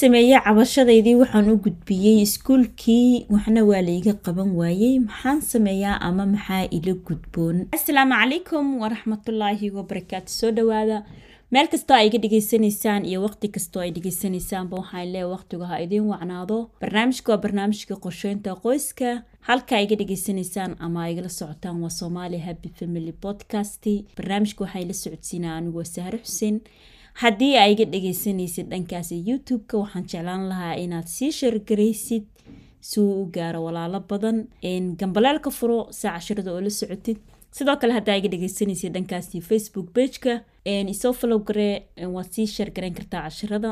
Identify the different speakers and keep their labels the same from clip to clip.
Speaker 1: sameeyey cabashadaydii waxaan u gudbiyey iskuulkii waxna waa laiga qaban waayey maxaan sameeyaa ama maxaa ila gudboon? Asalaamu calaykum waraxmatullaahi wabarakaatu soo dhawaada meel kastoo ay iga dhegeysanaysaan iyo waqti kastoo ay dhegeysanaysaanba waxaan leeya waqtigu ha idiin wacnaado. Barnaamijka waa barnaamijka qorsheynta qoyska. Halka iga dhegeysanaysaan ama igala socotaan waa soomaali happy family podcast barnaamijka waxaa ila socodsiinaa anigoo sahre xuseen haddii aa iga dhegeysanaysid dhankaasi youtube-ka waxaan jeclaan lahaa inaad sii sheergaraysid si uu u gaaro walaalo badan. Gambaleelka furo si cashirada oo la socotid. Sidoo kale haddaa iga dhegeysanaysid dhankaasi facebook pageka isoo garee waad sii sheergarayn kartaa cashirada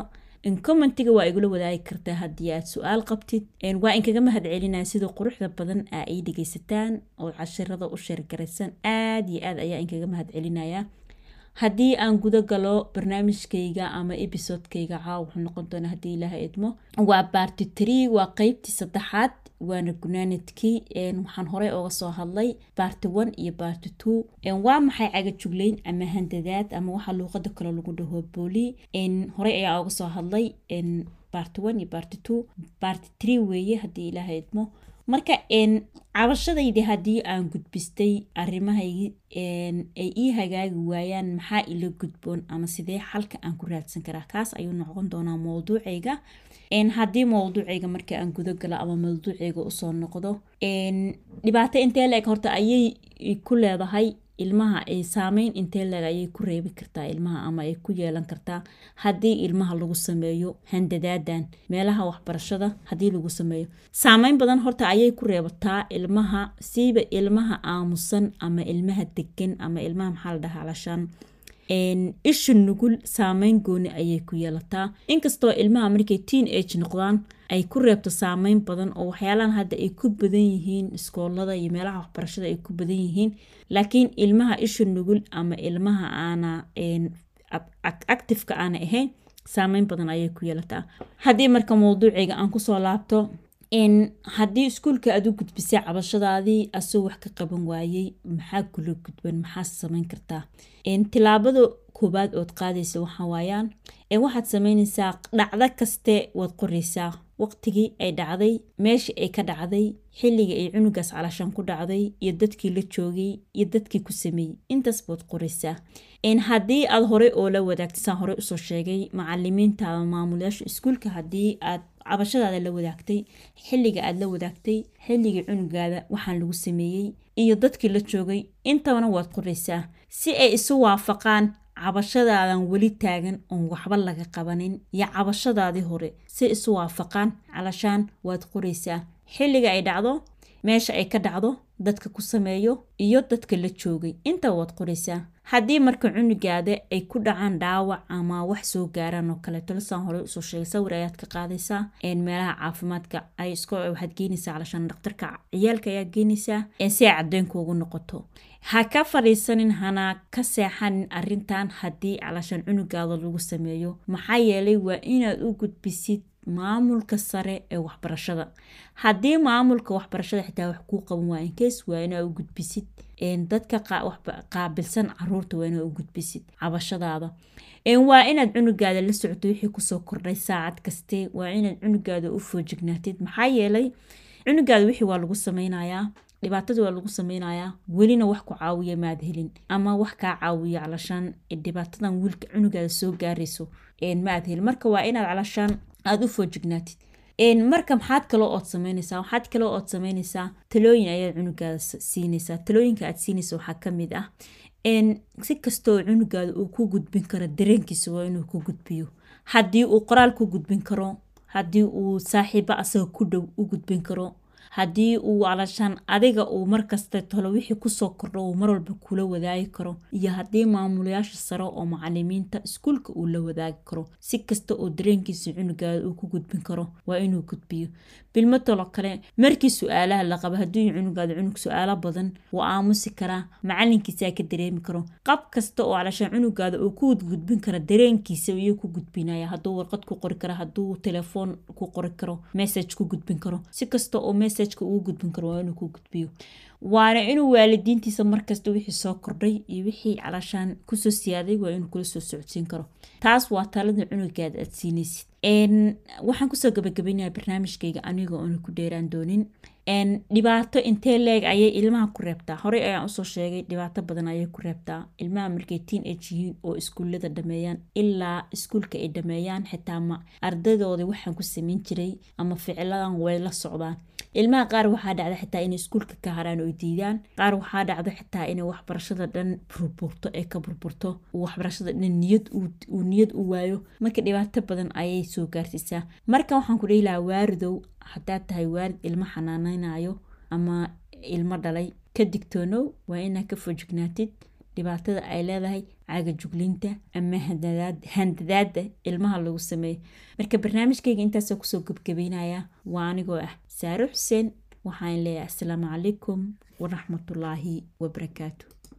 Speaker 1: commentiga waa igula wadaagi kartaa haddii aad su'aal qabtid. Waa inkaga mahad celinaya sida quruxda badan aa ay dhegeysataan oo cashirada u sheergaraysan aada iyo aad ayaa inkaga mahad celinaya haddii aan guda galo barnaamijkayga ama ebisodekayga caaw wuxuu noqon doona haddii ilaaha idmo. Waa baarti tree waa qeybtii saddexaad waana gunaanadkii waxaan horey oga soo hadlay baarti one iyo baarti two. Waa maxay cagajugleyn ama handadaad ama waxaa luuqada kale lagu dhaho booli? Horey ayaa oga soo hadlay baarti one iyo baarti two. Baarti tree weeye haddii ilaaha idmo marka cabashadaydi haddii aan gudbistay arimahaygi ay ii hagaagi waayaan maxaa ila gudboon ama sidee xalka aan ku raadsan karaa? Kaas ayuu noqon doonaa mowduucayga. Haddii mowduucayga marka aan gudagalo ama mawduucayga u soo noqdo dhibaato intee la-eg horta ayay ku leedahay ilmaha ay saameyn intee leeg ayay ku reebi kartaa ilmaha ama ay ku yeelan kartaa? Haddii ilmaha lagu sameeyo handadaadan meelaha waxbarashada haddii lagu sameeyo. Saameyn badan horta ayay ku reebataa ilmaha siiba ilmaha aamusan ama ilmaha degan ama ilmaha maxaa la dhahaa alashaan isha nugul saameyn gooni ayay ku yeelataa. Inkastoo ilmaha markay teen age noqdaan ay ku reebto saameyn badan oo waxyaalahan hadda ay ku badan yihiin iskoolada iyo meelaha waxbarashada ay ku badan yihiin. Laakiin ilmaha isha nugul ama ilmaha aana actifeka aana ahayn saameyn badan ayay ku yeelataa. Haddii marka mowduucayga aan ku soo laabto haddii iskuulka aad u gudbisay cabashadaadii asoo wax ka qaban waayey maxaa kula gudban maxaa samayn kartaa? Tilaabada koobaad ood qaadaysa waxaa waayaan waxaad sameynaysaa dhacdo kaste waad qoraysaa. Waqtigii ay dhacday meeshii ay ka dhacday xilligii ay cunugaas calashaan ku dhacday iyo dadkii la joogay iyo dadkii ku sameeyey intaas baad qoraysaa. Haddii aad horey oo la wadaagtay saan horey u soo sheegay macalimiinta maamulayaasha iskuulka haddii aad cabashadaada la wadaagtay xilliga aad la wadaagtay xilligii cunugaada waxaan lagu sameeyey iyo dadkii la joogay intabana waad qoraysaa. Si ay isu waafaqaan cabashadaadan weli taagan oon waxba laga qabanin. Iyo cabashadaadii hore si isu waafaqaan calashaan waad qoraysaa. Xilliga ay dhacdo meesha ay ka dhacdo dadka ku sameeyo iyo dadka la joogay. Intaba waad qoraysaa haddii marka cunugaada ay ku dhacaan dhaawac ama wax soo gaaraan oo kaleeto lasaan horey u soo sheegay sawir ayaad ka qaadaysaa meelaha caafimaadka ay isko waxaad geenaysaa calashaan dhakhtarka ciyaalka ayaa geenaysaa si ay caddeynku ugu noqoto. Ha ka fadhiisanin hana ka seexanin arrintan haddii calashaan cunugaada lagu sameeyo. Maxaa yeelay waa inaad u gudbisid maamulka sare ee waxbarashada. Haddii maamulka waxbarashada xitaa wax kuu qaban waa inkees waa inaa u gudbisid dadka qaabilsan carruurta waa inaa u gudbisid cabashadaada. Waa inaad cunugaada la socto wixii ku soo kordhay saacad kaste waa inaad cunugaada u foojignaatid maxaa yeelay cunugaada wixii waa lagu sameynayaa dhibaatada waa lagu sameynayaa welina wax ku caawiya maad helin ama wax kaa caawiya calashaan. Dhibaatadan wiilka cunugaada soo gaarayso maad helin. Marka waa inaad calashaan aada u foojignaatid marka maxaad kaloo ood sameynaysaa? Waxaad kaloo ood sameynaysaa talooyin ayaad cunugaada siinaysaa. Talooyinka aad siinaysa waxaa ka mid ah si kastoo cunugaada uu ku gudbin karo dareenkiisa waa inuu ku gudbiyo. Haddii uu qoraal ku gudbin karo haddii uu saaxiibo asaga ku dhow u gudbin karo haddii uu calashaan adiga uu markasta tolo wixii ku soo kordho uu marwalba kula wadaagi karo iyo haddii maamulayaasha sare oo macalimiinta iskuulka uu la wadaagi karo si kasta oo dareenkiisa cunugaada uu ku gudbin karo waa inuu gudbiyo. Bilmo kale markii su'aalaha la qaba haddii cunugaada cunug su'aalo badan wuu aamusi karaa macalinkiisaa ka dareemi karo. Qab kasta oo calashaan cunugaada uu ku gudbin karo dareenkiisa iyuu ku gudbinaya. Hadduu warqad ku qori karo hadduu telefoon ku qori karo message ku gudbin karo. Si kasta oo messageka ugu gudbin karo waa inuu ku gudbiyo. Waana inuu waalidiintiisa markasta wixii soo kordhay iyo wixii calashaan ku soo siyaaday waa inuu kula soo socodsiin karo. Taas waa talada cunugaada aad siinaysid. Waxaan ku soo gabagabaynayaa barnaamijkayga aniga oona ku dheeraan doonin. Dhibaato intee leeg ayay ilmaha ku reebtaa. Horey ayaan u soo sheegay dhibaato badan ayay ku reebtaa. Ilmaha markay teen age yihiin oo iskuullada dhameeyaan ilaa iskuulka ay dhameeyaan xitaa ma ardaydoodii waxaan ku sameyn jiray ama ficiladan way la socdaan ilmaha qaar waxaa dhacda xitaa inay iskuulka ka haraan oo diidaan. Qaar waxaa dhacda xitaa inay waxbarashada dhan burburto ee ka burburto. Waxbarashada dhan niyad uu niyad u waayo. Marka dhibaato badan ayay soo gaarsiisaa. Marka waxaan ku dhihi lahaa waaridow haddaad tahay waarid ilmo xanaaneynayo ama ilmo dhalay ka digtoonow waa inaad ka foojignaatid dhibaatada ay leedahay cagajuglinta ama handadaada ilmaha lagu sameeyo. Marka barnaamijkayga intaasoo ku soo gebgabeynaya waa anigoo ah saaro xuseen waxaan leeyahay asalaamu calaykum waraxmatullaahi wabarakaatu